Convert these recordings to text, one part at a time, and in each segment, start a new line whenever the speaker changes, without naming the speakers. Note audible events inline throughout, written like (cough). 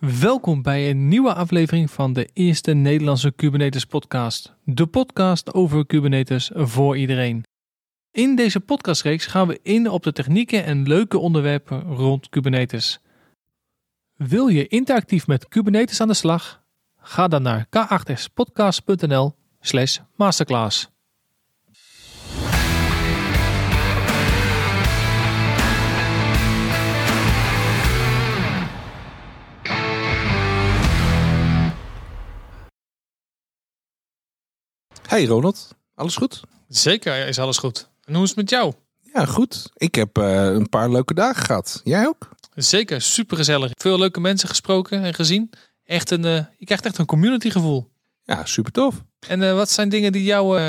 Welkom bij een nieuwe aflevering van de eerste Nederlandse Kubernetes podcast. De podcast over Kubernetes voor iedereen. In deze podcastreeks gaan we in op de technieken en leuke onderwerpen rond Kubernetes. Wil je interactief met Kubernetes aan de slag? Ga dan naar k8spodcast.nl
Hey Ronald, alles goed?
Zeker is alles goed. En hoe is het met jou?
Ja, goed. Ik heb eh, een paar leuke dagen gehad. Jij ook?
Zeker, super gezellig. Veel leuke mensen gesproken en gezien. Echt een, eh, je krijgt echt een community gevoel.
Ja, super tof.
En eh, wat zijn dingen die jou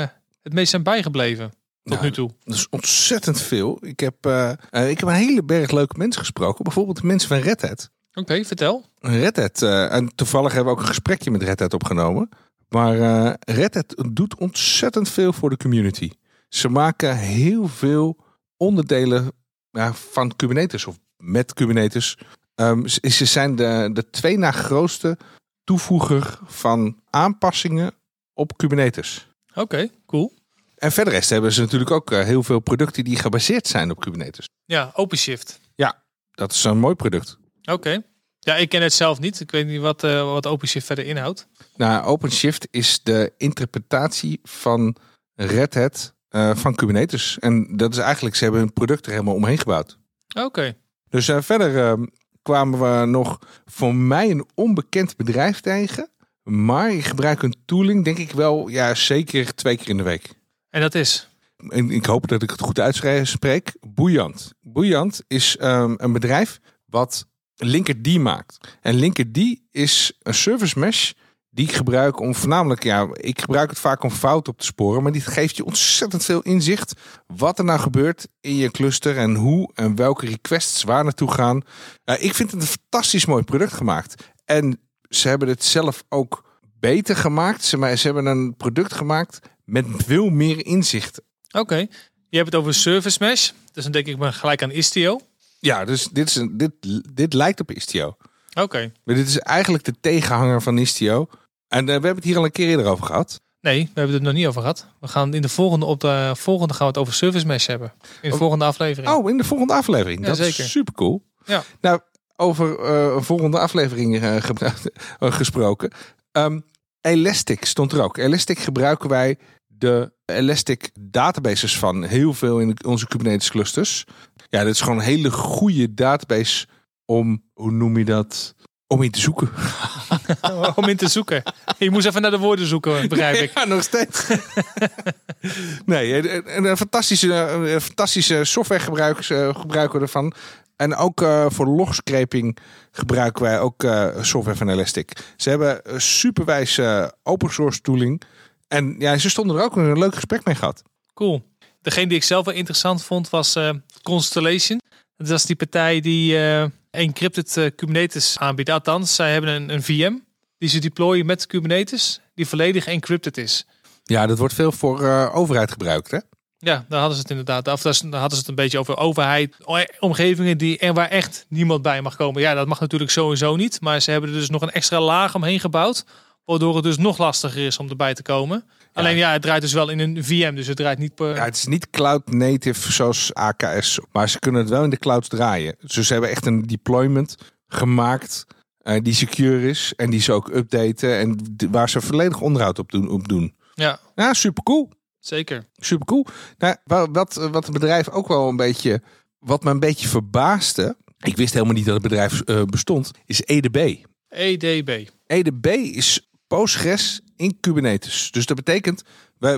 het meest zijn bijgebleven tot
Nou,
nu toe?
Dat is ontzettend veel. Ik heb, ik heb een hele berg leuke mensen gesproken. Bijvoorbeeld de mensen van Red Hat.
Oké, vertel.
Red Hat, en toevallig hebben we ook een gesprekje met Red Hat opgenomen. Maar eh, Red Hat doet ontzettend veel voor de community. Ze maken heel veel onderdelen ja, van Kubernetes of met Kubernetes. Ehm, ze, ze zijn de, de twee na grootste toevoeger van aanpassingen op Kubernetes.
Oké, cool.
En verder rest hebben ze natuurlijk ook eh, heel veel producten die gebaseerd zijn op Kubernetes.
Ja, OpenShift.
Dat is een mooi product.
Oké. Ja, ik ken het zelf niet. Ik weet niet wat, eh, wat OpenShift verder inhoudt.
Nou, OpenShift is de interpretatie van Red Hat eh, van Kubernetes. En dat is eigenlijk, ze hebben hun product er helemaal omheen gebouwd.
Oké.
Dus eh, verder eh, kwamen we nog voor mij een onbekend bedrijf tegen. Maar ik gebruik een tooling, denk ik wel, ja, zeker twee keer in de week.
En dat is?
En ik hoop dat ik het goed uitspreek. Bouillant. Bouillant is ehm, een bedrijf wat Linkerd maakt. En Linkerd is een service mesh die ik gebruik om voornamelijk, ja, ik gebruik het vaak om fouten op te sporen, maar die geeft je ontzettend veel inzicht wat er nou gebeurt in je cluster en hoe en welke requests waar naartoe gaan. Ik vind het een fantastisch mooi product gemaakt. En ze hebben het zelf ook beter gemaakt. Ze, ze hebben een product gemaakt met veel meer inzicht.
Oké. Je hebt het over Service Mesh. Dus dan denk ik maar gelijk aan Istio.
Ja, dus dit, is een, dit, dit lijkt op Istio.
Oké.
Maar dit is eigenlijk de tegenhanger van Istio. En eh, we hebben het hier al een keer eerder over gehad.
Nee, we hebben het er nog niet over gehad. We gaan in de volgende, op de volgende gaan we het over Service Mesh hebben. In de
Oh.
volgende aflevering.
Oh, in de volgende aflevering.
Ja,
dat
zeker.
is super cool.
Ja.
Nou, over eh, een volgende aflevering eh, (laughs) gesproken. Ehm, Elastic stond er ook. Elastic gebruiken wij de Elastic databases van heel veel in onze Kubernetes clusters. Ja, dit is gewoon een hele goede database om, hoe noem je dat? Om in te zoeken. (laughs)
Om in te zoeken. Je moest even naar de woorden zoeken, begrijp ik.
Ja, nog steeds. (laughs) nee, een, een fantastische, een fantastische software eh, gebruiken we ervan. En ook eh, voor logscraping gebruiken wij ook eh, software van Elastic. Ze hebben eh, open source tooling. En ja, ze stonden er ook een leuk gesprek mee gehad.
Cool. Degene die ik zelf wel interessant vond was eh, Constellation. Dat is die partij die eh, encrypted eh, Kubernetes aanbiedt. Althans, zij hebben een, een VM die ze deployen met Kubernetes die volledig encrypted is.
Ja, dat wordt veel voor eh, overheid gebruikt, hè?
Ja, daar hadden ze het inderdaad. Of daar hadden ze het een beetje over overheid, omgevingen die en waar echt niemand bij mag komen. Ja, dat mag natuurlijk sowieso niet. Maar ze hebben er dus nog een extra laag omheen gebouwd. Waardoor het dus nog lastiger is om erbij te komen. Alleen ja, het draait dus wel in een VM. Dus het draait niet per...
Ja, het is niet cloud native zoals AKS, maar ze kunnen het wel in de cloud draaien. Dus ze hebben echt een deployment gemaakt eh, die secure is en die ze ook updaten en waar ze volledig onderhoud op doen. Op doen.
Ja,
Ja, super cool.
zeker.
Super cool. Nou, wa- wat, wat het bedrijf ook wel een beetje, wat me een beetje verbaasde, ik wist helemaal niet dat het bedrijf eh, bestond, is EDB.
EDB.
EDB is Postgres in Kubernetes. Dus dat betekent,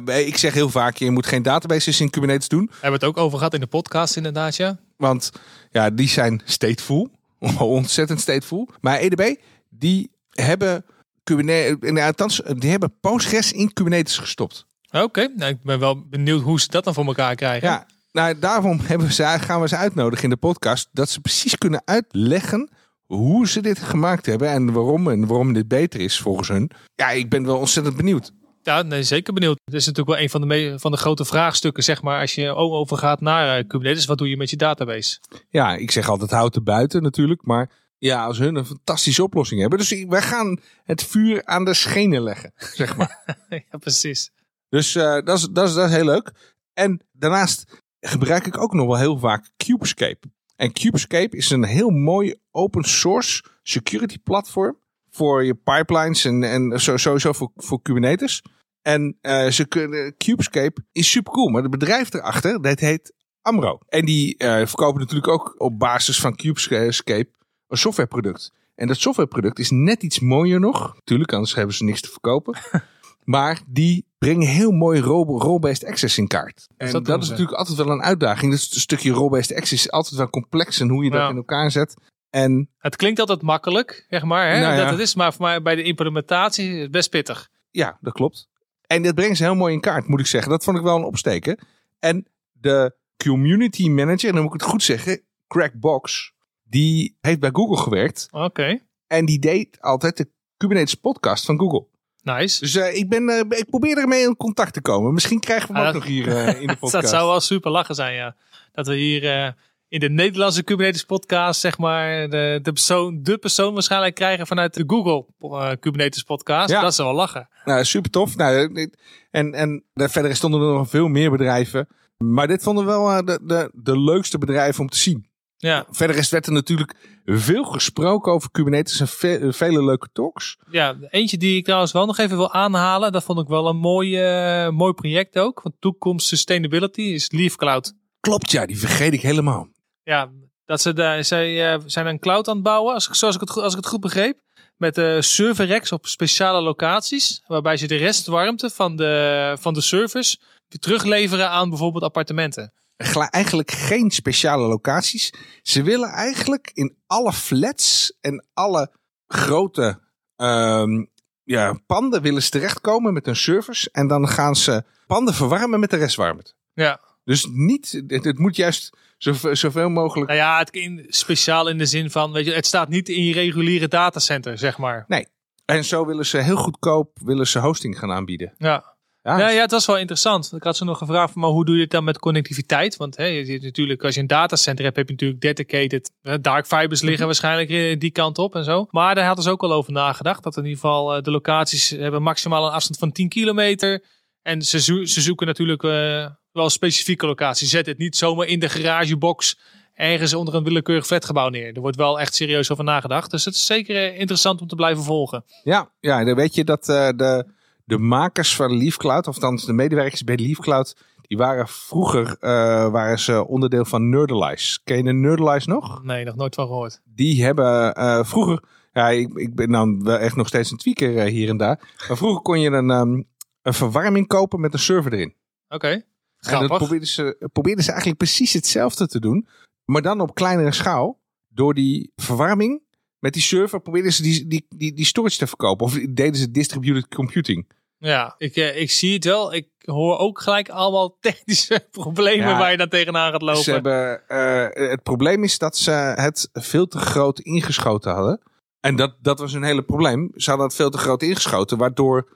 ik zeg heel vaak, je moet geen databases in Kubernetes doen.
Hebben we het ook over gehad in de podcast inderdaad, ja.
Want ja, die zijn stateful. (laughs) Ontzettend stateful. Maar EDB, die hebben Kubernetes, nou, althans, die hebben Postgres in Kubernetes gestopt.
Oké, nou, ik ben wel benieuwd hoe ze dat dan voor elkaar krijgen.
Ja, nou, daarom hebben we ze, gaan we ze uitnodigen in de podcast. Dat ze precies kunnen uitleggen hoe ze dit gemaakt hebben. En waarom en waarom dit beter is volgens hun. Ja, ik ben wel ontzettend benieuwd.
Ja, nee, zeker benieuwd. Het is natuurlijk wel een van de, me- van de grote vraagstukken, zeg maar, als je overgaat naar eh, Kubernetes. Wat doe je met je database?
Ja, ik zeg altijd houd er buiten natuurlijk. Maar Ja, als hun een fantastische oplossing hebben. Dus wij gaan het vuur aan de schenen leggen, (laughs) zeg maar. (laughs)
ja, precies.
Dus uh, dat, is, dat, is, dat is heel leuk. En daarnaast gebruik ik ook nog wel heel vaak Cubescape. En Cubescape is een heel mooi open source security platform voor je pipelines en, en sowieso voor, voor Kubernetes. En uh, ze kunnen, Cubescape is super cool, maar het bedrijf erachter, dat heet Amro. En die uh, verkopen natuurlijk ook op basis van Cubescape een softwareproduct. En dat softwareproduct is net iets mooier nog. Tuurlijk, anders hebben ze niks te verkopen. (laughs) maar die brengen heel mooi role-based access in kaart. En dat, dat is natuurlijk altijd wel een uitdaging. Dus een stukje role-based access is altijd wel complex en hoe je dat in elkaar zet. En,
het klinkt altijd makkelijk, zeg maar. Hè? Nou dat het is, maar voor mij bij de implementatie is het best pittig.
Ja, dat klopt. En dat brengt ze heel mooi in kaart, moet ik zeggen. Dat vond ik wel een opsteken. En de community manager, en dan moet ik het goed zeggen, Crackbox, die heeft bij Google gewerkt.
Oké.
En die deed altijd de Kubernetes podcast van Google.
Nice.
Dus uh, ik, ben, uh, ik probeer ermee in contact te komen. Misschien krijgen we hem ook nog hier uh, in de (laughs) podcast.
dat zou wel super lachen zijn, ja. Dat we hier in de Nederlandse Kubernetes podcast, zeg maar, de, de, persoon, de persoon waarschijnlijk krijgen vanuit de Google Kubernetes podcast. Ja. Dat zou wel lachen.
Nou, super tof. Nou, en, en verder stonden er nog veel meer bedrijven. Maar dit vonden we wel de, de, de leukste bedrijven om te zien.
Ja.
Verder is, werd er natuurlijk veel gesproken over Kubernetes en vele leuke talks.
Ja, eentje die ik trouwens wel nog even wil aanhalen. Dat vond ik wel een mooi, uh, mooi project ook. Want toekomst sustainability is Leaf Cloud.
Klopt, ja, die vergeet ik helemaal.
Ja, dat ze daar, zij uh, zijn een cloud aan het bouwen, als, zoals ik het, als ik het goed begreep. Met uh, server racks op speciale locaties. Waarbij ze de restwarmte van de, van de servers terugleveren aan bijvoorbeeld appartementen
eigenlijk geen speciale locaties. Ze willen eigenlijk in alle flats en alle grote um, ja, panden willen ze terechtkomen met hun servers. En dan gaan ze panden verwarmen met de restwarmte.
Ja.
Dus niet, het, het moet juist zoveel, zoveel mogelijk.
Nou ja, het in, speciaal in de zin van, weet je, het staat niet in je reguliere datacenter, zeg maar.
Nee. En zo willen ze heel goedkoop willen ze hosting gaan aanbieden.
Ja. Ja, ja, het was wel interessant. Ik had ze nog gevraagd, maar hoe doe je het dan met connectiviteit? Want hè, je ziet natuurlijk, als je een datacenter hebt, heb je natuurlijk dedicated dark fibers liggen mhm. waarschijnlijk eh, die kant op en zo. Maar daar hadden ze ook al over nagedacht. Dat in ieder geval eh, de locaties hebben maximaal een afstand van 10 kilometer. En ze, ze zoeken natuurlijk uh, wel specifieke locaties. Zet het niet zomaar in de garagebox ergens onder een willekeurig flatgebouw neer. Er wordt wel echt serieus over nagedacht. Dus het is zeker interessant om te blijven volgen.
Ja, ja dan weet je dat de de makers van LeafCloud, of althans de medewerkers bij LeafCloud, die waren vroeger uh, waren ze onderdeel van Nerdalize. Ken je de Nerdalize nog?
Nee, nog nooit van gehoord.
Die hebben uh, vroeger, ja, ik, ik ben dan wel echt nog steeds een tweaker uh, hier en daar. Maar vroeger kon je een, um, een verwarming kopen met een server erin.
Oké. Okay.
En dat probeerden ze, probeerden ze eigenlijk precies hetzelfde te doen, maar dan op kleinere schaal. Door die verwarming met die server probeerden ze die, die, die, die storage te verkopen. Of deden ze distributed computing.
Ja, ik, eh, ik zie het wel. Ik hoor ook gelijk allemaal (laughs) technische problemen waar je dan tegenaan gaat lopen.
Ze hebben, uh, het probleem is dat ze het veel te groot ingeschoten hadden. En dat, dat was een hele probleem. Ze hadden het veel te groot ingeschoten, waardoor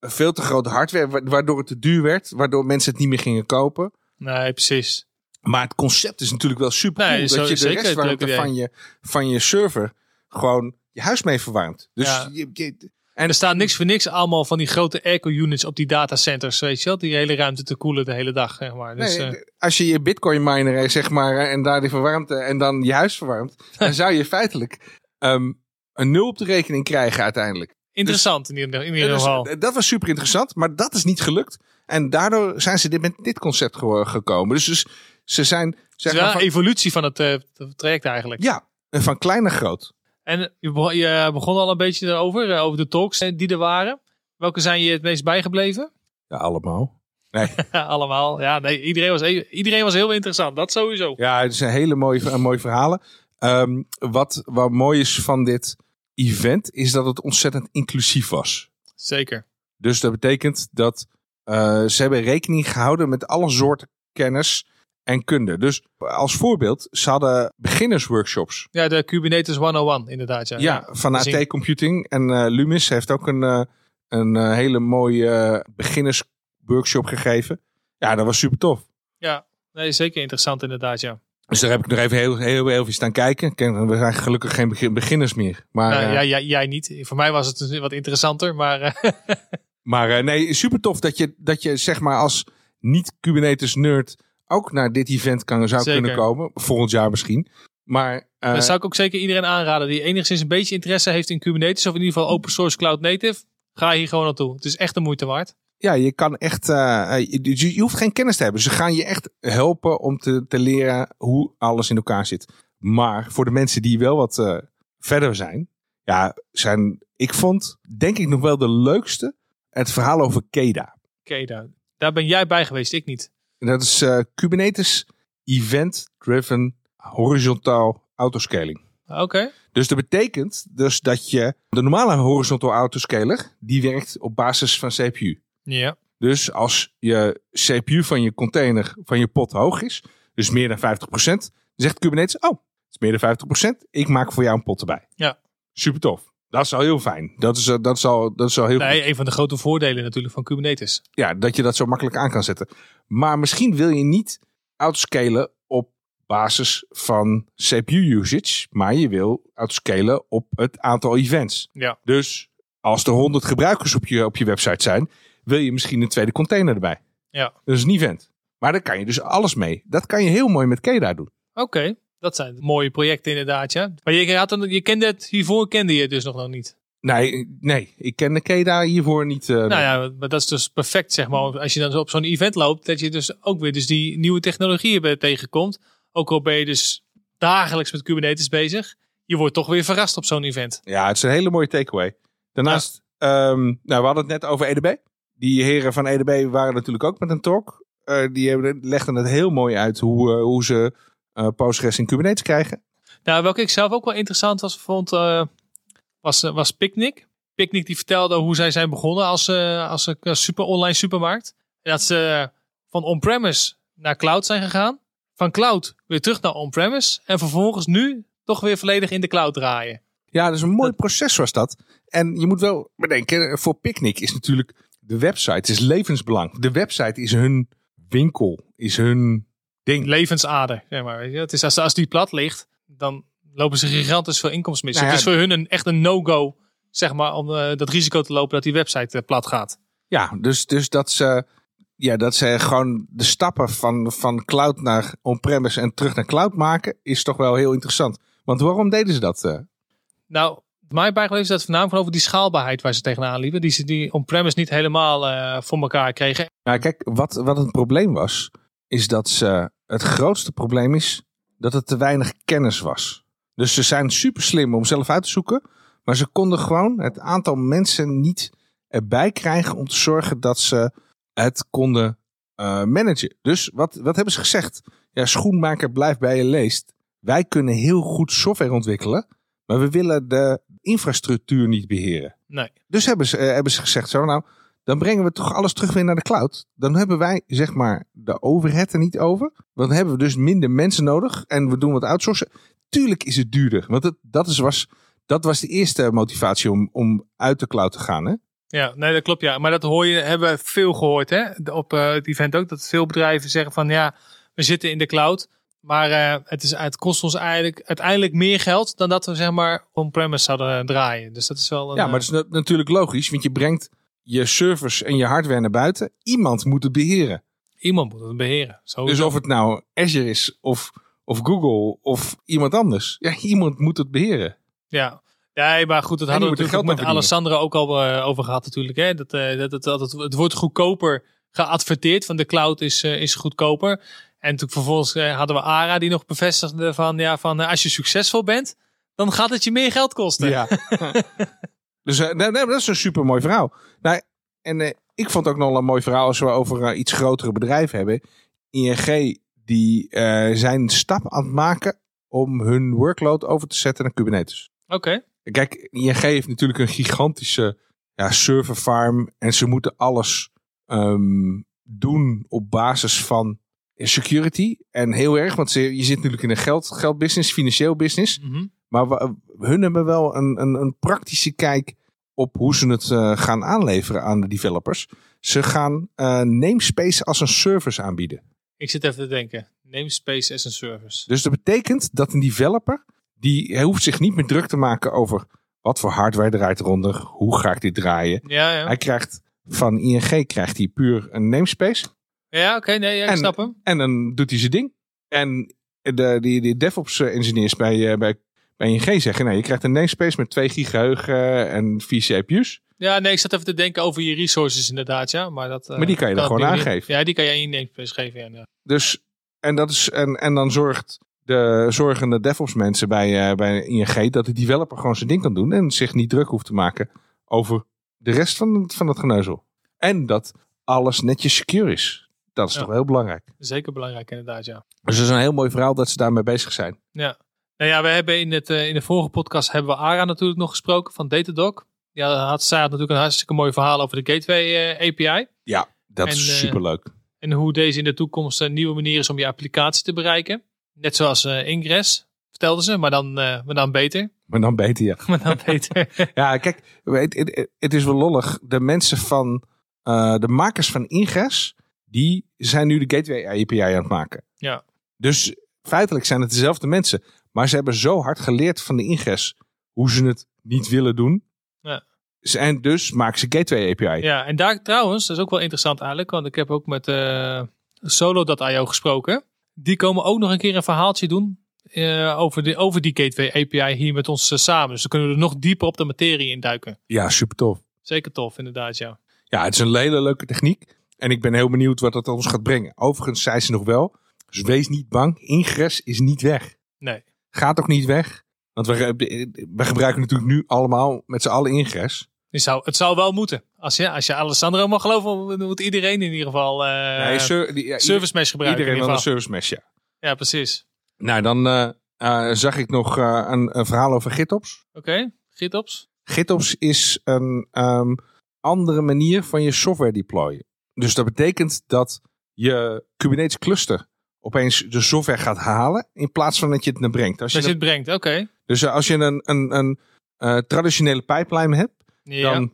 veel te grote hardware, waardoor het te duur werd, waardoor mensen het niet meer gingen kopen.
Nee, precies.
Maar het concept is natuurlijk wel super cool. dat je de restwarmte van je, van je server gewoon je huis mee verwarmt. Dus ja. je,
en er staat niks voor niks allemaal van die grote eco-units op die datacenters, weet je wel? Die hele ruimte te koelen de hele dag, zeg maar. Dus,
nee, uh... Als je je bitcoin miner, zeg maar, en daar die verwarmte en dan je huis verwarmt, (laughs) dan zou je feitelijk um, een nul op de rekening krijgen uiteindelijk.
Interessant dus, in ieder, in ieder geval.
Dus, dat was super interessant, maar dat is niet gelukt. En daardoor zijn ze dit, met dit concept gekomen. Dus, dus ze zijn...
Zeg maar, van, evolutie van het uh, traject eigenlijk.
Ja, van klein naar groot.
En je begon al een beetje erover, eh, over de talks eh, die er waren. Welke zijn je het meest bijgebleven?
Ja, allemaal. Nee. (laughs)
allemaal. Ja, nee, iedereen, was, iedereen was heel interessant. Dat sowieso.
Ja, het zijn hele mooie, mooie verhalen. Um, wat, wat mooi is van dit event, is dat het ontzettend inclusief was.
Zeker.
Dus dat betekent dat uh, ze hebben rekening gehouden met alle soorten kennis en kunde. Dus als voorbeeld, ze hadden beginnersworkshops.
Ja, de Kubernetes 101 inderdaad. Ja,
ja van AT Computing. En uh, Lumis heeft ook een, uh, een uh, hele mooie beginnersworkshop gegeven. Ja, dat was super tof.
Ja, nee, zeker interessant inderdaad, ja.
Dus daar heb ik nog even heel, heel, heel even staan kijken. Kijk, We zijn gelukkig geen begin- beginners meer. Maar,
Nou,
eh,
ja, jij, jij niet. Voor mij was het dus wat interessanter, maar eh, (laughs)
maar eh, nee, super tof dat je, dat je zeg maar als niet-Kubernetes nerd ook naar dit event kan, zou
Zeker.
kunnen komen. Volgend jaar misschien. Maar
dat zou ik ook zeker iedereen aanraden die enigszins een beetje interesse heeft in Kubernetes of in ieder geval open source cloud native. Ga hier gewoon naartoe. Het is echt de moeite waard.
ja, je kan echt. eh, eh, je, je hoeft geen kennis te hebben. Ze gaan je echt helpen om te, te leren hoe alles in elkaar zit. Maar voor de mensen die wel wat verder zijn, ja, zijn. Ik vond, denk ik, nog wel de leukste het verhaal over KEDA.
Daar, daar ben jij bij geweest, ik niet.
En dat is eh, Kubernetes Event Driven Horizontaal Autoscaling.
Oké.
Dus dat betekent dus dat je de normale horizontal autoscaler, die werkt op basis van CPU.
Ja.
Dus als je CPU van je container, van je pot hoog is, dus meer dan 50%, dan zegt Kubernetes, oh, het is meer dan 50%, ik maak voor jou een pot erbij.
Ja.
Super tof. Dat is al heel fijn. Dat is, eh, dat is, al, dat is al heel goed.
Nee, een van de grote voordelen natuurlijk van Kubernetes.
Ja, dat je dat zo makkelijk aan kan zetten. Maar misschien wil je niet autoscalen op basis van CPU usage, maar je wil autoscalen op het aantal events.
Ja.
Dus als er 100 gebruikers op je, op je website zijn, wil je misschien een tweede container erbij.
Ja.
Dat is een event. Maar daar kan je dus alles mee. Dat kan je heel mooi met KEDA doen.
Oké, dat zijn mooie projecten inderdaad, ja. Maar je, had een, je kende het, hiervoor kende je het dus nog, nog niet.
Nee, nee, ik ken de KEDA hiervoor niet. eh,
Nou ja, maar dat is dus perfect, zeg maar. Als je dan op zo'n event loopt, dat je dus ook weer dus die nieuwe technologieën tegenkomt. Ook al ben je dus dagelijks met Kubernetes bezig. Je wordt toch weer verrast op zo'n event.
Ja, het is een hele mooie takeaway. Daarnaast, ehm, nou, we hadden het net over EDB. Die heren van EDB waren natuurlijk ook met een talk. Eh, die hebben, legden het heel mooi uit hoe, eh, hoe ze Postgres in Kubernetes krijgen.
Nou, welke ik zelf ook wel interessant was, vond, eh, was, eh, was Picnic. Picnic die vertelde hoe zij zijn begonnen als, eh, als een super online supermarkt. En dat ze van on-premise naar cloud zijn gegaan. Van cloud weer terug naar on-premise. En vervolgens nu toch weer volledig in de cloud draaien.
Ja, dat is een mooi proces was dat. En je moet wel bedenken, voor Picnic is natuurlijk de website is levensbelang. De website is hun winkel, is hun ding.
Levensader, zeg maar. Weet je? Het is als, als die plat ligt, dan lopen ze gigantisch veel inkomsten mis.
Nou ja,
het is voor hun een, echt een no-go, zeg maar, om eh, dat risico te lopen dat die website eh, plat gaat.
Ja, dus, dus dat ze, ja, dat ze gewoon de stappen van, van cloud naar on-premise en terug naar cloud maken, is toch wel heel interessant. Want waarom deden ze dat? eh?
Nou, mij bijgebleven is dat voornamelijk over die schaalbaarheid waar ze tegenaan liepen. Die ze die on-premise niet helemaal eh, voor elkaar kregen.
Nou, kijk, wat, wat het probleem was, is dat ze, het grootste probleem is dat het te weinig kennis was. Dus ze zijn super slim om zelf uit te zoeken, maar ze konden gewoon het aantal mensen niet erbij krijgen om te zorgen dat ze het konden eh, managen. Dus wat, wat hebben ze gezegd? Ja, schoenmaker blijft bij je leest. Wij kunnen heel goed software ontwikkelen, maar we willen de infrastructuur niet beheren.
Nee.
Dus hebben ze, eh, hebben ze gezegd, zo nou, dan brengen we toch alles terug weer naar de cloud. Dan hebben wij, zeg maar, de overhead er niet over. Dan hebben we dus minder mensen nodig en we doen wat outsourcen. Tuurlijk is het duurder, want het, dat, is, was, dat was de eerste motivatie om, om uit de cloud te gaan. Hè?
Ja, nee, dat klopt. Ja. Maar dat hoor je, hebben we veel gehoord hè? op eh, het event ook. Dat veel bedrijven zeggen van ja, we zitten in de cloud. Maar eh, het, is, het kost ons eigenlijk uiteindelijk meer geld dan dat we zeg maar on-premise zouden draaien. Dus dat is wel een,
Ja, maar dat is na- natuurlijk logisch, want je brengt je servers en je hardware naar buiten. Iemand moet het beheren.
eh, iemand moet het beheren.
Dus of het nou Azure is of, of Google of iemand anders. Ja, iemand moet het beheren.
Ja. Ja, maar goed, dat
En
hadden we natuurlijk met
geld
Alessandro ook al eh, over gehad natuurlijk. Hè? Dat, eh, dat, het- dat, het, wordt goedkoper geadverteerd, van de cloud is, eh, is goedkoper. En toen vervolgens hadden we ARA die nog bevestigde van, ja, van als je succesvol bent, dan gaat het je meer geld kosten.
Ja. (laughs) dus eh, nee, nee, dat is een super mooi verhaal. Nou, en eh, ik vond ook nog een mooi verhaal als we over eh, iets grotere bedrijven hebben. ING die zijn stap aan het maken om hun workload over te zetten naar Kubernetes.
Oké.
Kijk, ING heeft natuurlijk een gigantische ja, serverfarm en ze moeten alles ehm, doen op basis van security. En heel erg, want ze, je zit natuurlijk in een geld, geldbusiness, financieel business.
Mhm.
Maar we, hun hebben wel een, een, een praktische kijk op hoe ze het eh, gaan aanleveren aan de developers. Ze gaan eh, namespace als een service aanbieden.
Ik zit even te denken. Namespace as a service.
Dus dat betekent dat een developer, die hoeft zich niet meer druk te maken over wat voor hardware draait eronder, hoe ga ik dit draaien.
Ja, ja.
Hij krijgt van ING krijgt hij puur een namespace
Ja, oké, nee, ja, ik
En-
snap hem.
en dan doet hij zijn ding. En de, die, die DevOps engineers bij, eh, bij, bij ING zeggen, nou, je krijgt een namespace met 2 gig geheugen en 4 CPU's.
Ja, nee, ik zat even te denken over je resources inderdaad, ja. Maar, dat, eh,
Maar die kan je dan gewoon aangeven.
Ja, die kan je in je namespace geven, ja. ja.
Dus, en, dat is, en, en dan zorgt de zorgende DevOps mensen bij, eh, bij ING dat de developer gewoon zijn ding kan doen en zich niet druk hoeft te maken over de rest van, van het geneuzel. En dat alles netjes secure is. Dat is
Ja.
toch heel belangrijk.
Zeker belangrijk inderdaad, ja.
Dus het is een heel mooi verhaal dat ze daarmee bezig zijn.
Ja. Nou ja, we hebben in, het, eh, in de vorige podcast hebben we Ara natuurlijk nog gesproken van Datadog. Ja, had, zij had natuurlijk een hartstikke mooi verhaal over de Gateway eh, API.
Ja, dat
En,
is
eh,
superleuk.
En hoe deze in de toekomst een nieuwe manier is om je applicatie te bereiken. Net zoals Ingress, vertelden ze, maar dan, maar dan beter. (laughs)
Maar dan beter ja.
maar dan beter. (laughs)
Ja, kijk, het, het, het is wel lollig. De mensen van, de makers van Ingress, die zijn nu de Gateway API aan het maken.
Ja.
Dus feitelijk zijn het dezelfde mensen. Maar ze hebben zo hard geleerd van de Ingress hoe ze het niet willen doen.
Ja.
En dus maken ze Gateway API.
ja, en daar trouwens, dat is ook wel interessant eigenlijk. Want ik heb ook met eh Solo.io gesproken. Die komen ook nog een keer een verhaaltje doen eh, over, de, over die Gateway API hier met ons eh, samen. Dus dan kunnen we er nog dieper op de materie induiken.
Ja, super tof.
Zeker tof, inderdaad, ja.
Ja, het is een hele leuke techniek. En ik ben heel benieuwd wat het ons gaat brengen. Overigens zei ze nog wel. Dus wees niet bang. Ingress is niet weg.
Nee.
Gaat ook niet weg. Want we, we gebruiken natuurlijk nu allemaal met z'n allen Ingress.
Het zou, het zou wel moeten. Als je, als je Alessandro mag geloven, moet iedereen in ieder geval eh
Nee, ser- die- ja,
Service Mesh gebruiken.
Iedereen
ieder
een service mesh, ja.
Ja, precies.
Nou, dan eh, eh, zag ik nog eh, een, een verhaal over GitOps.
Oké, GitOps.
GitOps is een ehm, andere manier van je software deployen. Dus dat betekent dat je Kubernetes cluster opeens de software gaat halen in plaats van dat je het naar brengt. Als je
het brengt, oké.
dus eh, als je een, een, een eh, traditionele pipeline hebt,
Ja.
dan,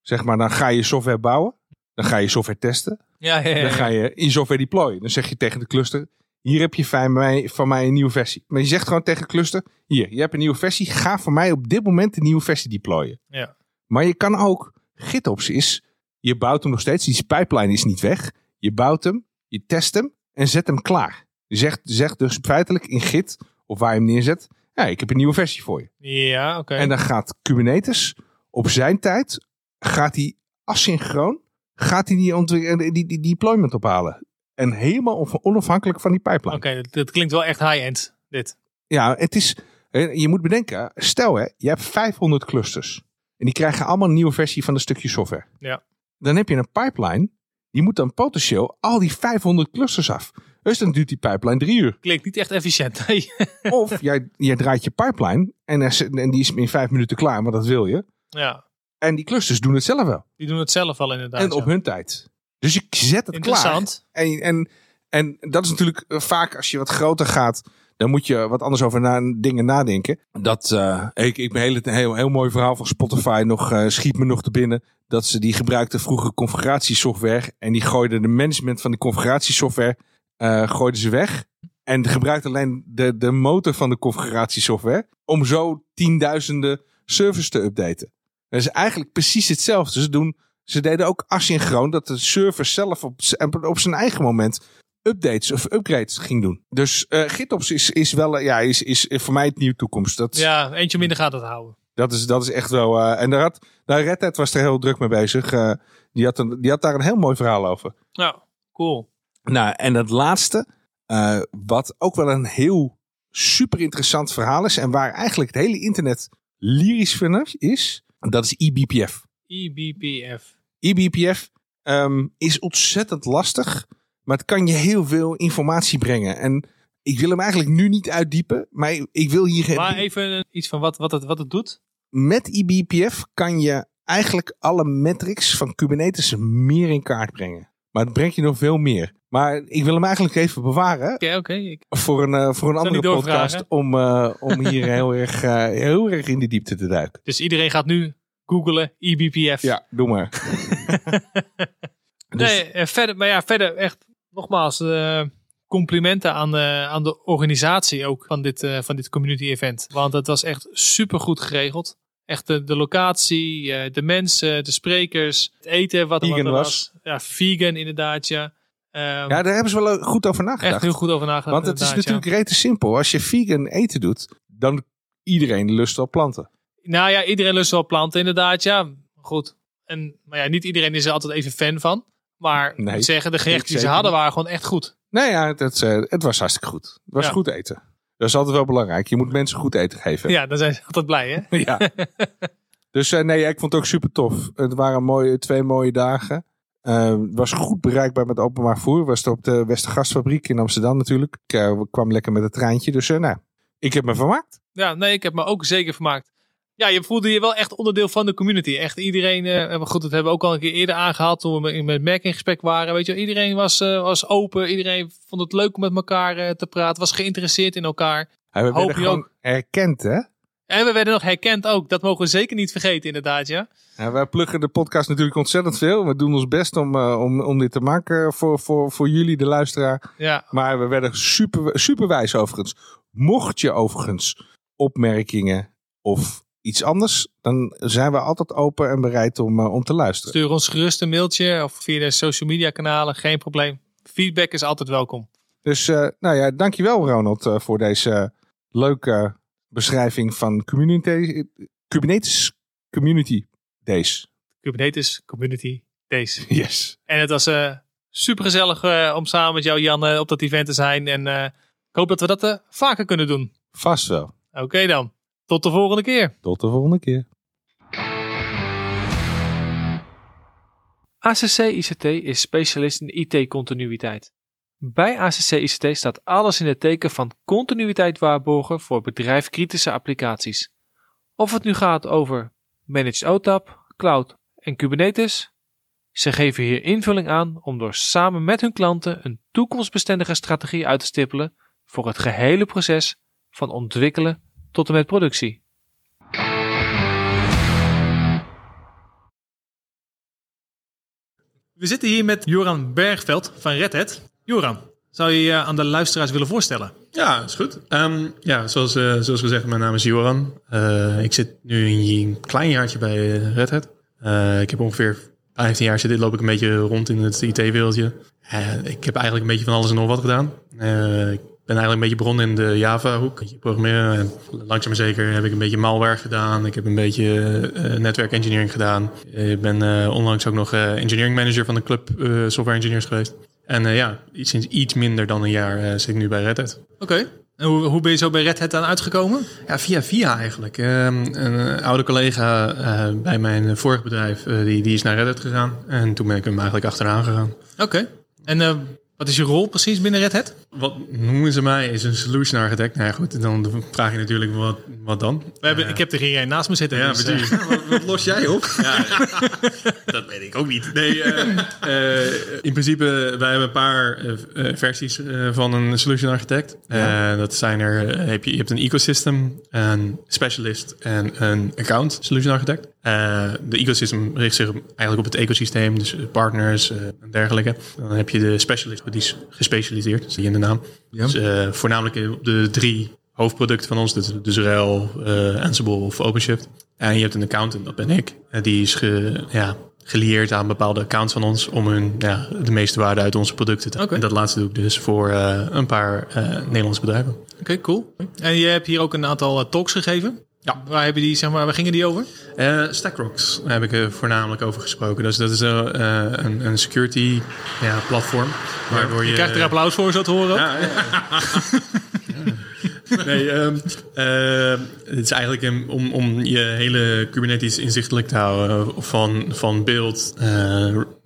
zeg maar, dan ga je software bouwen. Dan ga je software testen.
ja, ja, ja,
Dan ga je in software deployen. Dan zeg je tegen de cluster, hier heb je van mij, van mij een nieuwe versie. Maar je zegt gewoon tegen de cluster, hier, je hebt een nieuwe versie. Ga voor mij op dit moment een nieuwe versie deployen.
Ja.
Maar je kan ook, GitOps is, je bouwt hem nog steeds. Die pipeline is niet weg. Je bouwt hem, je test hem en zet hem klaar. Je zegt, zegt dus feitelijk in Git, of waar je hem neerzet, ja, ik heb een nieuwe versie voor je.
Ja, oké.
En dan gaat Kubernetes op zijn tijd, gaat hij asynchroon, gaat hij die, ontwik- die, die, die deployment ophalen. En helemaal on- onafhankelijk van die pipeline.
Oké, dat, dat klinkt wel echt high-end, dit.
Ja, het is, eh, je moet bedenken, stel hè, je hebt 500 clusters. En die krijgen allemaal een nieuwe versie van een stukje software.
Ja.
Dan heb je een pipeline, die moet dan potentieel al die 500 clusters af. Dus dan duurt die pipeline drie uur.
Klinkt niet echt efficiënt. (laughs) Nee.
Of jij, jij draait je pipeline en, er en die is in vijf minuten klaar, maar dat wil je.
ja,
En die clusters doen het zelf wel.
die doen het zelf al inderdaad.
en op
ja.
hun tijd. Dus je zet het klaar.
Interessant.
En, en, en dat is natuurlijk eh, vaak als je wat groter gaat, dan moet je wat anders over na, dingen nadenken. Dat, eh, ik, ik ben heel, heel, heel mooi verhaal van Spotify nog, eh, schiet me nog te binnen. Dat ze die gebruikten vroeger configuratiesoftware en die gooiden de management van de configuratiesoftware eh gooiden ze weg. En gebruikte alleen de, de motor van de configuratiesoftware om zo tienduizenden servers te updaten. Dat is eigenlijk precies hetzelfde. Ze, doen, ze deden ook asynchroon dat de server zelf op, op zijn eigen moment updates of upgrades ging doen. Dus eh GitOps is, is wel eh, ja, is, is voor mij het nieuwe toekomst. Dat,
Ja, eentje minder gaat het houden.
dat, is, dat is echt wel. eh, en daar had, nou, Red Hat was er heel druk mee bezig. Die, had een, die had daar een heel mooi verhaal over.
Nou, cool.
Nou, en het laatste, wat ook wel een heel super interessant verhaal is. En waar eigenlijk het hele internet lyrisch van is. Dat is eBPF.
eBPF.
eBPF ehm, is ontzettend lastig. Maar het kan je heel veel informatie brengen. En ik wil hem eigenlijk nu niet uitdiepen. Maar ik wil hier...
Maar even iets van wat, wat, het, wat het doet.
Met eBPF kan je eigenlijk alle metrics van Kubernetes meer in kaart brengen. Maar het brengt je nog veel meer. Maar ik wil hem eigenlijk even bewaren
Oké, oké. ik-
voor een, eh, voor een andere podcast. Om, eh, om hier (laughs) heel erg, eh, heel erg in de diepte te duiken.
Dus iedereen gaat nu googlen eBPF.
Ja, doe maar. (laughs) dus,
Nee, verder, maar ja, verder echt, nogmaals, eh, complimenten aan de, aan de organisatie ook van dit, eh, van dit community event. Want het was echt super goed geregeld. Echt de, de locatie, eh, de mensen, de sprekers, het eten wat er
Vegan
wat er
was.
Ja, vegan inderdaad, ja. Ehm,
Ja, daar hebben ze wel goed over nagedacht.
echt heel goed over nagedacht.
Want het is
inderdaad, ja.
natuurlijk rete simpel. Als je vegan eten doet, dan iedereen lust op planten.
Nou ja, iedereen lust wel planten inderdaad, ja. Goed. En, maar ja, niet iedereen is er altijd even fan van. Maar ik
Nee,
moet zeggen, de gerechten die ze hadden waren gewoon echt goed.
Nee, ja, het, eh, het was hartstikke goed. Het was
Ja.
goed eten. Dat is altijd wel belangrijk. Je moet mensen goed eten geven.
Ja, dan zijn ze altijd blij, hè? (laughs)
Ja. (laughs) dus eh, nee, ik vond het ook super tof. Het waren mooie, twee mooie dagen. Het was goed bereikbaar met openbaar vervoer. Was het op de Westergastfabriek in Amsterdam natuurlijk. Ik eh, kwam lekker met het treintje. Dus nou, ik heb me vermaakt.
Ja, nee, ik heb me ook zeker vermaakt. Ja, je voelde je wel echt onderdeel van de community. Echt iedereen, maar goed, dat hebben we ook al een keer eerder aangehaald toen we met- met Mac in gesprek waren. Weet je, iedereen was, eh, was open. Iedereen vond het leuk om met elkaar eh, te praten. Was geïnteresseerd in elkaar.
En we werden gewoon
ook.
herkend, hè?
En we werden nog herkend ook. Dat mogen we zeker niet vergeten, inderdaad, ja.
Ja, wij pluggen de podcast natuurlijk ontzettend veel. We doen ons best om, om, om dit te maken voor, voor, voor jullie, de luisteraar.
Ja,
Maar we werden super, super wijs overigens. Mocht je overigens opmerkingen of iets anders, dan zijn we altijd open en bereid om, eh, om te luisteren.
stuur ons gerust een mailtje of via de social media kanalen. Geen probleem. Feedback is altijd welkom.
Dus eh, nou ja, dankjewel Ronald eh, voor deze leuke beschrijving van community, Kubernetes Community Days.
Kubernetes Community Days. (laughs)
Yes.
En het was eh super gezellig om samen met jou, Jan, op dat event te zijn. En ik hoop dat we dat vaker kunnen doen.
Vast wel.
Oké dan. Tot de volgende keer.
Tot de volgende keer.
ACC ICT is specialist in IT-continuïteit. Bij ACC ICT staat alles in het teken van continuïteit waarborgen voor bedrijfkritische applicaties. Of het nu gaat over Managed OTAP, Cloud en Kubernetes, ze geven hier invulling aan om door samen met hun klanten een toekomstbestendige strategie uit te stippelen voor het gehele proces van ontwikkelen tot en met productie. We zitten hier met Joran Bergveld van Red Hat. Joran, zou je je aan de luisteraars willen voorstellen?
Ja, is goed. Ehm, ja, zoals, eh, zoals gezegd, mijn naam is Joran. Eh, ik zit nu een klein jaartje bij eh, Red Hat. Eh, ik heb ongeveer 15 jaar zitten, loop ik een beetje rond in het IT-wereldje. Eh, ik heb eigenlijk een beetje van alles en nog wat gedaan. Eh, ik ben eigenlijk een beetje begonnen in de Java-hoek. Programmeren. En langzaam maar zeker heb ik een beetje malware gedaan. Ik heb een beetje eh netwerkengineering gedaan. Ik ben eh, onlangs ook nog eh, engineering manager van de club eh, software engineers geweest. En eh, ja, sinds iets minder dan een jaar eh, zit ik nu bij Red Hat.
Oké. En hoe, hoe ben je zo bij Red Hat aan uitgekomen?
Ja, via via eigenlijk. Ehm, een eh, oude collega eh, bij mijn vorige bedrijf, eh, die, die is naar Red Hat gegaan. En toen ben ik hem eigenlijk achteraan gegaan.
Oké. En eh, wat is je rol precies binnen Red Hat?
Wat noemen ze mij? Is een solution architect. Nou ja, goed, dan vraag je natuurlijk wat, wat dan?
We hebben, ik heb er hier een naast me zitten.
Ja,
dus,
precies.
eh,
wat, wat los jij op? (laughs) Ja, dat weet ik ook niet. Nee, eh, eh, in principe, wij hebben een paar eh, eh, versies eh, van een solution architect. Eh, dat zijn er, eh, heb je, je hebt een ecosystem, een specialist en een account solution architect. Eh, de ecosystem richt zich eigenlijk op het ecosysteem, dus partners eh, en dergelijke. Dan heb je de specialist, die is gespecialiseerd, zie je in de naam.
Ja.
Dus eh, voornamelijk op de drie hoofdproducten van ons, dus, dus RHEL, eh, Ansible of OpenShift. En je hebt een accountant, dat ben ik. En die is ge, ja, gelieerd aan bepaalde accounts van ons om hun ja, de meeste waarde uit onze producten te halen. En dat laatste doe ik dus voor eh, een paar eh, Nederlandse bedrijven.
Oké, cool. En je hebt hier ook een aantal eh, talks gegeven.
Ja.
Waar, hebben die, zeg maar, waar gingen die over?
Eh Stackrocks heb ik er voornamelijk over gesproken. Dus dat is eh, een, een security ja, platform. Waardoor je,
Je krijgt er applaus voor, zo te horen.
Ja, ja. (laughs) nee, ehm, eh, het is eigenlijk om, om je hele Kubernetes inzichtelijk te houden. Van, van build,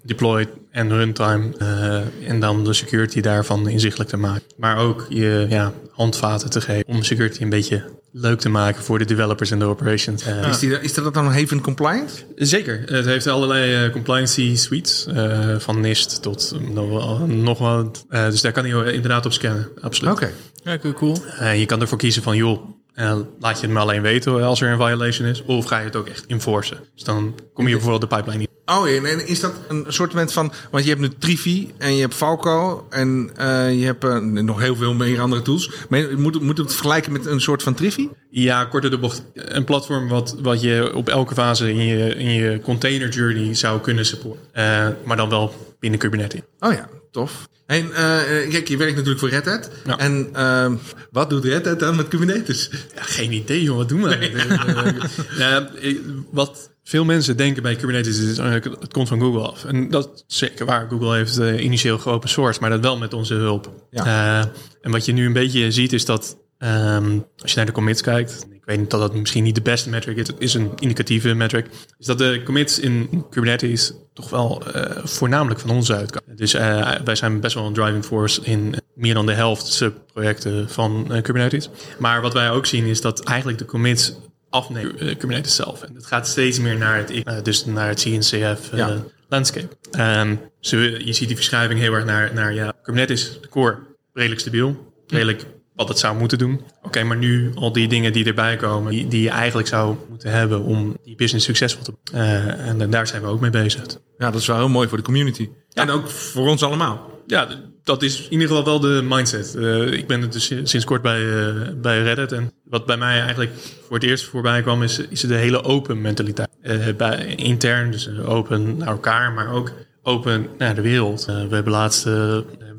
deploy en runtime. eh, en dan de security daarvan inzichtelijk te maken. Maar ook je ja, handvaten te geven om security een beetje leuk te maken voor de developers en de operations. Eh,
Is, die, is dat dan Haven compliant?
Zeker. Het heeft allerlei uh, compliancy suites. uh, van NIST tot nog, wel, nog wat. Uh, dus daar kan je inderdaad op scannen. Absoluut.
Oké.
Ja, cool.
Uh, je kan ervoor kiezen van, joh, En laat je het maar alleen weten als er een violation is? Of ga je het ook echt enforcen? Dus dan kom je bijvoorbeeld de pipeline niet.
Oh, en en is dat een soort van... Want je hebt nu Trivi en je hebt Falco en eh, je hebt eh, nog heel veel meer andere tools. Maar je moet, moet het vergelijken met een soort van Trivi?
Ja, korter de bocht. Een platform wat, wat je op elke fase in je, in je container journey zou kunnen supporten. Eh, maar dan wel binnen Kubernetes.
Oh ja, tof. En eh, kijk, je werkt natuurlijk voor Red Hat.
Ja.
En ehm, wat doet Red Hat dan met Kubernetes?
Ja, geen idee, joh. Wat doen we? ja, (laughs) eh, wat veel mensen denken bij Kubernetes is eigenlijk het komt van Google af. En dat is zeker waar. Google heeft eh, initieel geopen source, maar dat wel met onze hulp.
Ja.
Eh, en wat je nu een beetje ziet is dat ehm, als je naar de commits kijkt, ik weet niet dat dat misschien niet de beste metric is, het is een indicatieve metric, is dat de commits in Kubernetes toch wel eh, voornamelijk van ons uitkomen. Dus eh, wij zijn best wel een driving force in meer dan de helft subprojecten van eh, Kubernetes. Maar wat wij ook zien is dat eigenlijk de commits afnemen Kubernetes zelf. En het gaat steeds meer naar het, dus naar het CNCF
Ja.
landscape. Ehm, je ziet die verschuiving heel erg naar, naar ja, Kubernetes, de core, redelijk stabiel. Redelijk wat het zou moeten doen. Oké, maar nu al die dingen die erbij komen, die, die je eigenlijk zou moeten hebben om die business succesvol te uh, En daar zijn we ook mee bezig.
Ja, dat is wel heel mooi voor de community. En ook voor ons allemaal.
Ja, dat is in ieder geval wel de mindset. Eh, ik ben dus sinds kort bij, eh, bij Reddit. En wat bij mij eigenlijk voor het eerst voorbij kwam, is, is de hele open mentaliteit. Bij, intern, dus open naar elkaar, maar ook open naar de wereld. We hebben laatst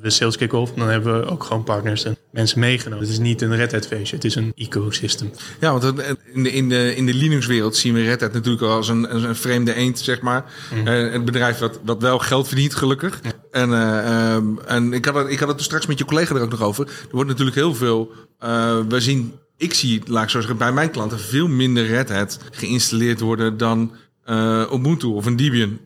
eh, we sales kick-off. Dan hebben we ook gewoon partners en mensen meegenomen. Het is niet een Red Hat feestje, het is een ecosystem.
Ja, want in de, in de, in de Linux-wereld zien we Red Hat natuurlijk al als een, als een vreemde eend, zeg maar. Eh, het bedrijf wat, wat wel geld verdient, gelukkig. En, eh, ehm, en ik, had het, ik had het straks met je collega er ook nog over. Er wordt natuurlijk heel veel... eh, we zien, ik zie, laat ik zo zeggen, bij mijn klanten veel minder Red Hat geïnstalleerd worden dan eh, Ubuntu of een Debian.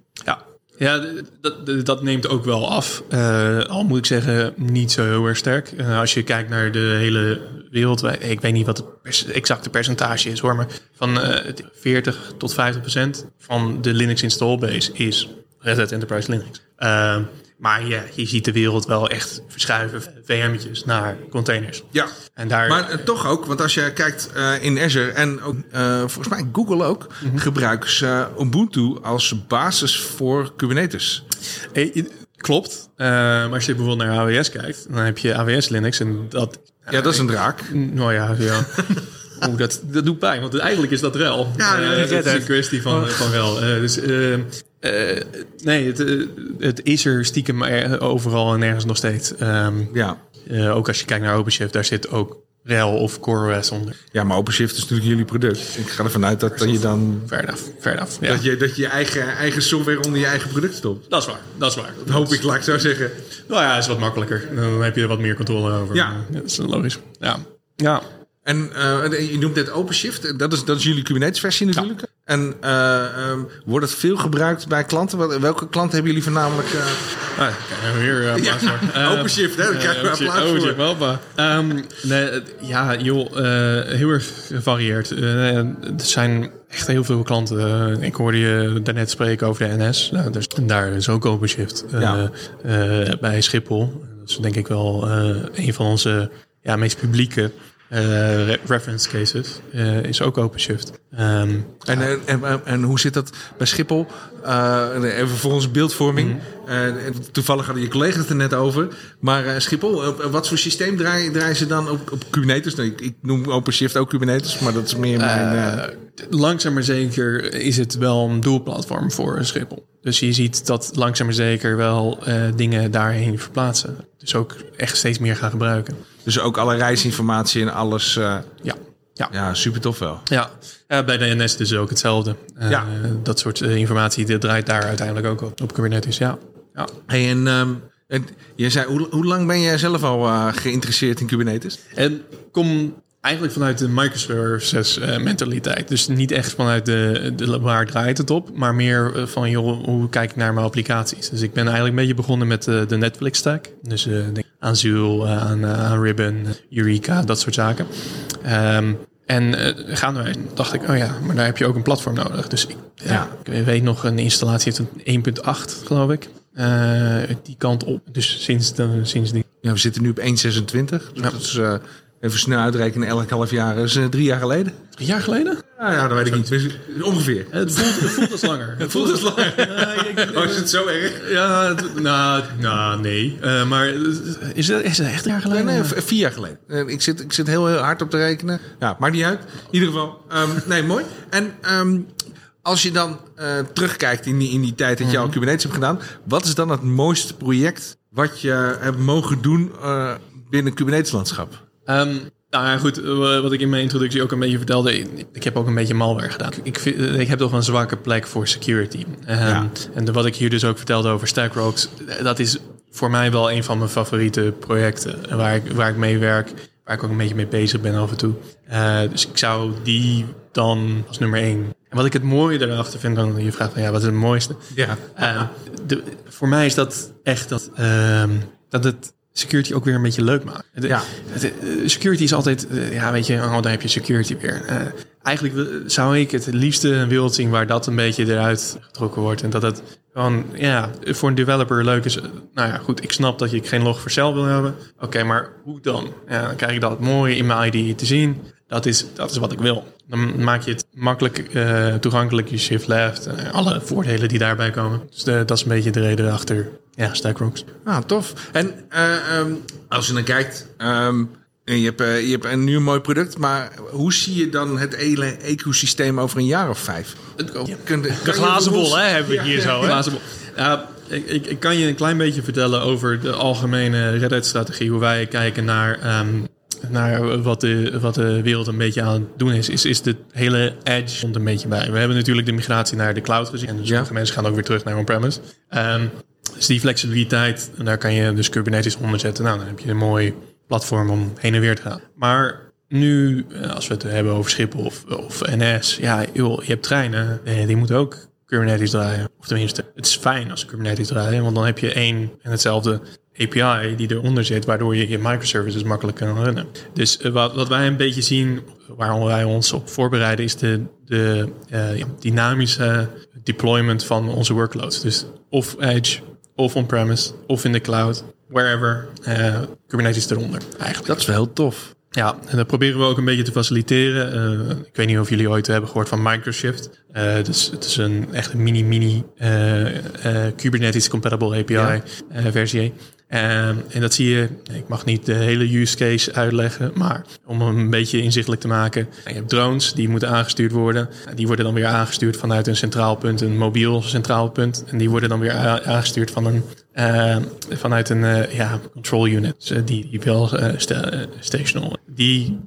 Ja, dat, dat, neemt ook wel af. Eh, al moet ik zeggen, niet zo heel erg sterk. Eh, als je kijkt naar de hele wereld, ik weet niet wat het exacte percentage is hoor, maar van eh, het 40 tot 50 procent van de Linux install base is Red Hat Enterprise Linux. Maar ja, je ziet de wereld wel echt verschuiven, VM'tjes naar containers.
Ja,
En daar,
maar eh, toch ook, want als je kijkt eh, in Azure en ook, eh, volgens mij Google ook, gebruiken ze Ubuntu als basis voor Kubernetes.
Klopt. Maar als je bijvoorbeeld naar AWS kijkt, dan heb je AWS Linux en dat
Ja, dat is een draak.
Nou ja, ja. (laughs) Oeh, dat, dat doet pijn, want eigenlijk is dat rel.
Ja, dat is
een kwestie van, van wel. Eh, dus, eh, nee, het, eh, het is er stiekem er- overal en nergens nog steeds. Ehm,
Ja.
eh, ook als je kijkt naar OpenShift, daar zit ook RHEL of CoreOS onder.
ja, maar OpenShift is natuurlijk jullie product. Ik ga ervan uit dat, dat je dan
Fair enough, fair enough. Ja.
dat je, dat je eigen, eigen software onder je eigen product stopt.
Dat is waar, dat is waar.
Dat hoop ik, laat ik zo zeggen.
Nou ja, is wat makkelijker. Dan heb je er wat meer controle over.
Ja.
dat is logisch. Ja. Ja.
En eh, je noemt net OpenShift. Dat is, dat is jullie Kubernetes versie natuurlijk. En eh, ehm, wordt het veel gebruikt bij klanten? Welke klanten hebben jullie voornamelijk?
Ah, kijk, weer uh,
Ja, OpenShift, hè, daar krijgen we
eh,
applaus
OpenShift,
voor. (laughs)
OpenShift, hoppa. Ehm, nee, ja, joh, heel erg gevarieerd. Er zijn echt heel veel klanten. Ik hoorde je daarnet spreken over de NS. Nou, dus, daar is ook OpenShift.
Ja.
bij Schiphol. Dat is denk ik wel een van onze ja, meest publieke eh, re- reference cases. eh, is ook OpenShift. Ehm,
En, en, en, en hoe zit dat bij Schiphol? Eh, even voor onze beeldvorming. Eh, toevallig hadden je collega's het er net over. Maar Schiphol, wat voor systeem draaien, draaien ze dan op, op Kubernetes? Nou, ik, ik noem OpenShift ook Kubernetes, maar dat is meer mijn...
langzaam maar zeker is het wel een doelplatform voor Schiphol. Dus je ziet dat langzaam maar zeker wel dingen daarheen verplaatsen. Dus ook echt steeds meer gaan gebruiken.
dus ook alle reisinformatie en alles. eh,
Ja, ja.
ja, super tof wel.
ja. Ja, bij de NS dus ook hetzelfde. Eh,
Ja.
Dat soort eh, informatie dit draait daar uiteindelijk ook op, op Kubernetes. Ja. ja.
Hey, en, ehm, en je zei, hoe, hoe lang ben jij zelf al eh, geïnteresseerd in Kubernetes?
En kom eigenlijk vanuit de microservices eh, mentaliteit. Dus niet echt vanuit de, de waar draait het op, maar meer eh, van joh, hoe kijk ik naar mijn applicaties. Dus ik ben eigenlijk een beetje begonnen met eh, de Netflix stack. Dus denk aan eh, aan, aan Ribbon, Eureka, dat soort zaken. Ehm, en gaandeweg dacht ik, oh ja, maar daar heb je ook een platform nodig. Dus ik, ja. ik weet nog, een installatie heeft een 1.8, geloof ik. Die kant op. Dus sinds, de, sinds die
Ja, we zitten nu op 1,26. Dus dat is Even snel uitrekenen, elk half jaar is eh, drie jaar geleden.
Drie jaar geleden?
Ja, ja, dat weet ik niet. Dus, Ongeveer.
Het voelt, het voelt als langer. (laughs) Het voelt als langer. (laughs)
Oh, is het zo erg?
Ja, het- nou, nou nee. Eh, maar is het, is het echt een jaar
Nee,
geleden?
nee, v- vier jaar geleden. Eh, Ik zit, ik zit heel, heel hard op te rekenen. Ja, maakt niet uit. In ieder geval, ehm, nee, mooi. En ehm, als je dan eh, terugkijkt in die, in die tijd dat je al Kubernetes hebt gedaan, wat is dan het mooiste project wat je hebt mogen doen eh, binnen Kubernetes landschap?
Ehm, nou ja, goed. eh, Wat ik in mijn introductie ook een beetje vertelde. Ik, heb ook een beetje malware gedaan. Ik, vind, eh, ik heb toch een zwakke plek voor security. Ehm,
Ja.
En de- wat ik hier dus ook vertelde over Stackroaks. eh, Dat is voor mij wel een van mijn favoriete projecten. Waar ik, waar ik mee werk. Waar ik ook een beetje mee bezig ben af en toe. Dus ik zou die dan als nummer één. En wat ik het mooie erachter vind. Dan je vraagt van ja, wat is het mooiste?
Ja.
Eh, de, voor mij is dat echt dat, ehm, dat het security ook weer een beetje leuk. De-
Ja.
eh, security is altijd, eh, ja, weet je, oh, daar heb je security weer. Eh, eigenlijk zou ik het liefste een wereld zien waar dat een beetje eruit getrokken wordt. En dat het gewoon, ja, voor een developer leuk is. Nou ja, goed, ik snap dat je geen log voor cel wil hebben. Oké, maar hoe dan? Ja, dan krijg ik dat mooi in mijn IDE te zien. Dat is, dat is wat ik wil. Dan maak je het makkelijk eh, toegankelijk, je shift left. eh, alle voordelen die daarbij komen. Dus de- dat is een beetje de reden achter ja, Stackrocks.
Ah, tof. En eh, ehm, als je dan kijkt, ehm, en je, hebt, je hebt een nieuw mooi product, maar hoe zie je dan het hele ecosysteem over een jaar of vijf? Kun-
De glazen bol, hè, hebben we hier zo. Hè?
Glazen bol. Ja, ik, ik, ik kan je een klein beetje vertellen over de algemene Red Hat-strategie. Hoe wij kijken naar, ehm, naar wat, de, wat de wereld een beetje aan het doen is. Is, is de hele edge komt een beetje bij. We hebben natuurlijk de migratie naar de cloud gezien. En sommige
Ja.
mensen gaan ook weer terug naar on-premise. Ehm, dus die flexibiliteit, daar kan je dus Kubernetes onder zetten. Nou, dan heb je een mooi platform om heen en weer te gaan. Maar nu, eh, als we het hebben over Schiphol of, of NS, ja, joh, je hebt treinen, eh, die moeten ook Kubernetes draaien. Of tenminste, het is fijn als ze Kubernetes draaien, want dan heb je één en hetzelfde API die eronder zit, waardoor je je microservices makkelijk kan runnen. Dus eh, wat, wat wij een beetje zien, waar wij ons op voorbereiden, is de, de eh, dynamische deployment van onze workloads. Dus of Edge, of on-premise, of in de cloud, wherever, eh, Kubernetes eronder eigenlijk.
Dat is wel heel tof.
Ja, en dat proberen we ook een beetje te faciliteren. Ik weet niet of jullie ooit hebben gehoord van Microshift. Dus het is een echt een mini-mini eh, eh, Kubernetes compatible API
Ja.
Eh. Ehm, en dat zie je, ik mag niet de hele use case uitleggen, maar om hem een beetje inzichtelijk te maken. Je hebt drones die moeten aangestuurd worden. Die worden dan weer aangestuurd vanuit een centraal punt, een mobiel centraal punt. En die worden dan weer aangestuurd van een, eh, vanuit een eh, ja, control unit, eh, die, die wel eh, sta- stational. Die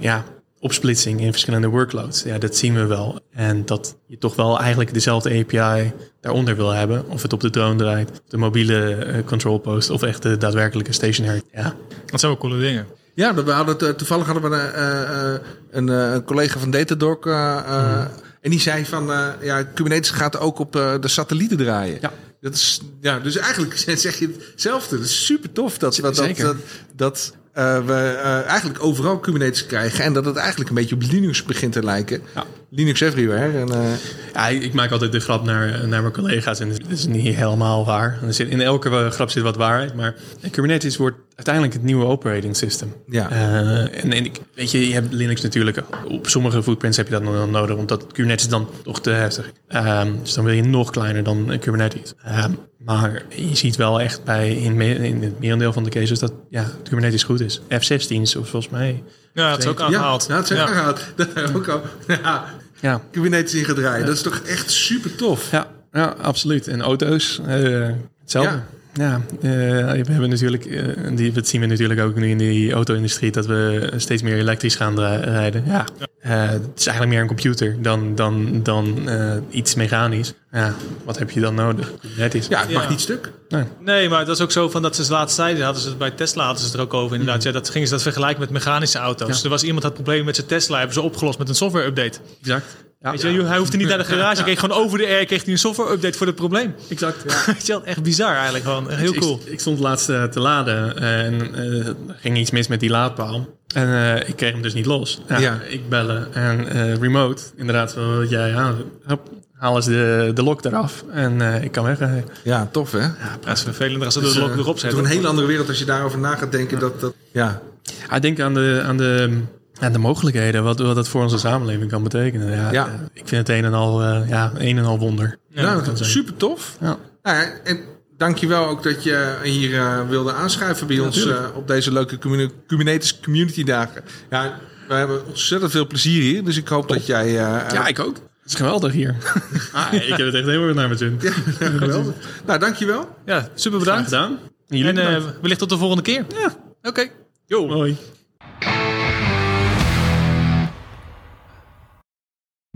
ja, opsplitsing in verschillende workloads, ja, dat zien we wel. En dat je toch wel eigenlijk dezelfde API daaronder wil hebben. Of het op de drone draait, de mobiele eh, control post of echt de daadwerkelijke stationary. Ja,
Dat zijn wel coole dingen.
Ja, we hadden eh, toevallig hadden we eh, eh, een, eh, een collega van Datadog. eh, eh, En die zei van, eh, ja, Kubernetes gaat ook op de satellieten draaien.
Ja.
Dat is, ja, dus eigenlijk (laughs) zeg je hetzelfde. Dat is super tof dat, dat, dat, dat, dat, we eh, eigenlijk overal Kubernetes krijgen. En dat het eigenlijk een beetje op Linux begint te lijken.
Ja.
Linux everywhere. En, eh,
Ja, ik maak altijd de grap naar, naar mijn collega's en dat is niet helemaal waar. Er zit, in elke grap zit wat waarheid, maar Kubernetes wordt uiteindelijk het nieuwe operating system.
Ja.
Eh, en, en ik, weet je, je hebt Linux natuurlijk, op sommige footprints heb je dat nog wel nodig, omdat Kubernetes dan toch te heftig. Ehm, dus dan wil je nog kleiner dan Kubernetes. Ehm, maar je ziet wel echt bij, in, in het merendeel van de cases dat ja, Kubernetes goed is. F16 is volgens mij.
Ja, dat is ook
ja,
aangehaald.
nou, het is
Ja.
aangehaald. (laughs) Dat ook al. Ja,
Ja,
Kubernetes in gedraaid. Dat is toch echt super tof.
Ja, ja absoluut. En auto's, eh, hetzelfde.
Ja.
Eh, we hebben natuurlijk, eh, die, dat zien we natuurlijk ook nu in die auto-industrie, dat we steeds meer elektrisch gaan rijden. Ja, Eh, het is eigenlijk meer een computer dan, dan, dan eh, iets mechanisch. Ja, wat heb je dan nodig? Kubernetes.
Ja, het mag
Ja.
niet stuk.
Nee.
Nee, maar dat is ook zo van dat ze de laatste tijd hadden ze het bij Tesla hadden ze het er ook over inderdaad. Ja, dat gingen ze dat vergelijken met mechanische auto's.
Ja.
Er was iemand had problemen met zijn Tesla, hebben ze opgelost met een software update.
Exact. Ja,
Weet je, hij hoefde niet naar de garage, hij kreeg gewoon over de air kreeg hij een software update voor het probleem.
exact. (laughs)
Weet je wel, echt bizar eigenlijk gewoon, heel
Ik-
cool.
Ik, stond laatst eh, te laden en eh, er ging iets mis met die laadpaal. En eh, ik kreeg hem dus niet los. Ja,
Ja.
Ik bellen en eh, remote, inderdaad, wat jij aan. Hop, halen ze de, de lock eraf en eh, ik kan weg.
Ja, tof hè?
Ja, dat is vervelender als ze
Dus,
de lok
eh,
erop
Het
zetten.
is een hele andere wereld als je daarover na gaat denken. Dat, dat, ja.
Ja, ik denk aan de, aan de, aan de mogelijkheden, wat, wat dat voor onze samenleving kan betekenen. Ja,
Ja.
eh, ik vind het een en al, eh, ja, een en al wonder.
nou,
kan zijn.
super tof.
Ja.
Nou ja, en dankjewel ook dat je hier eh, wilde aanschuiven bij ons eh, op deze leuke communi- Kubernetes Community Dagen. Ja, we hebben ontzettend veel plezier hier, dus ik hoop dat jij... eh,
Ja, ik ook. Het is geweldig hier. (laughs) ah, ik heb het echt heel erg naar mijn zin.
Ja, geweldig. Nou, dankjewel.
Ja, super
Graag
bedankt.
gedaan. En
En eh, wellicht tot de volgende keer. Ja. Oké. Yo.
Hoi.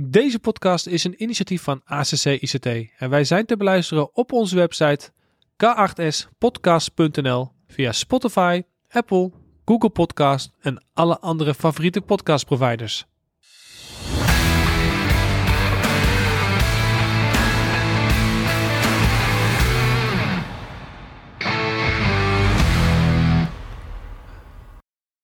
Deze podcast is een initiatief van ACC ICT en wij zijn te beluisteren op onze website k8spodcast.nl via Spotify, Apple, Google Podcast en alle andere favoriete podcastproviders.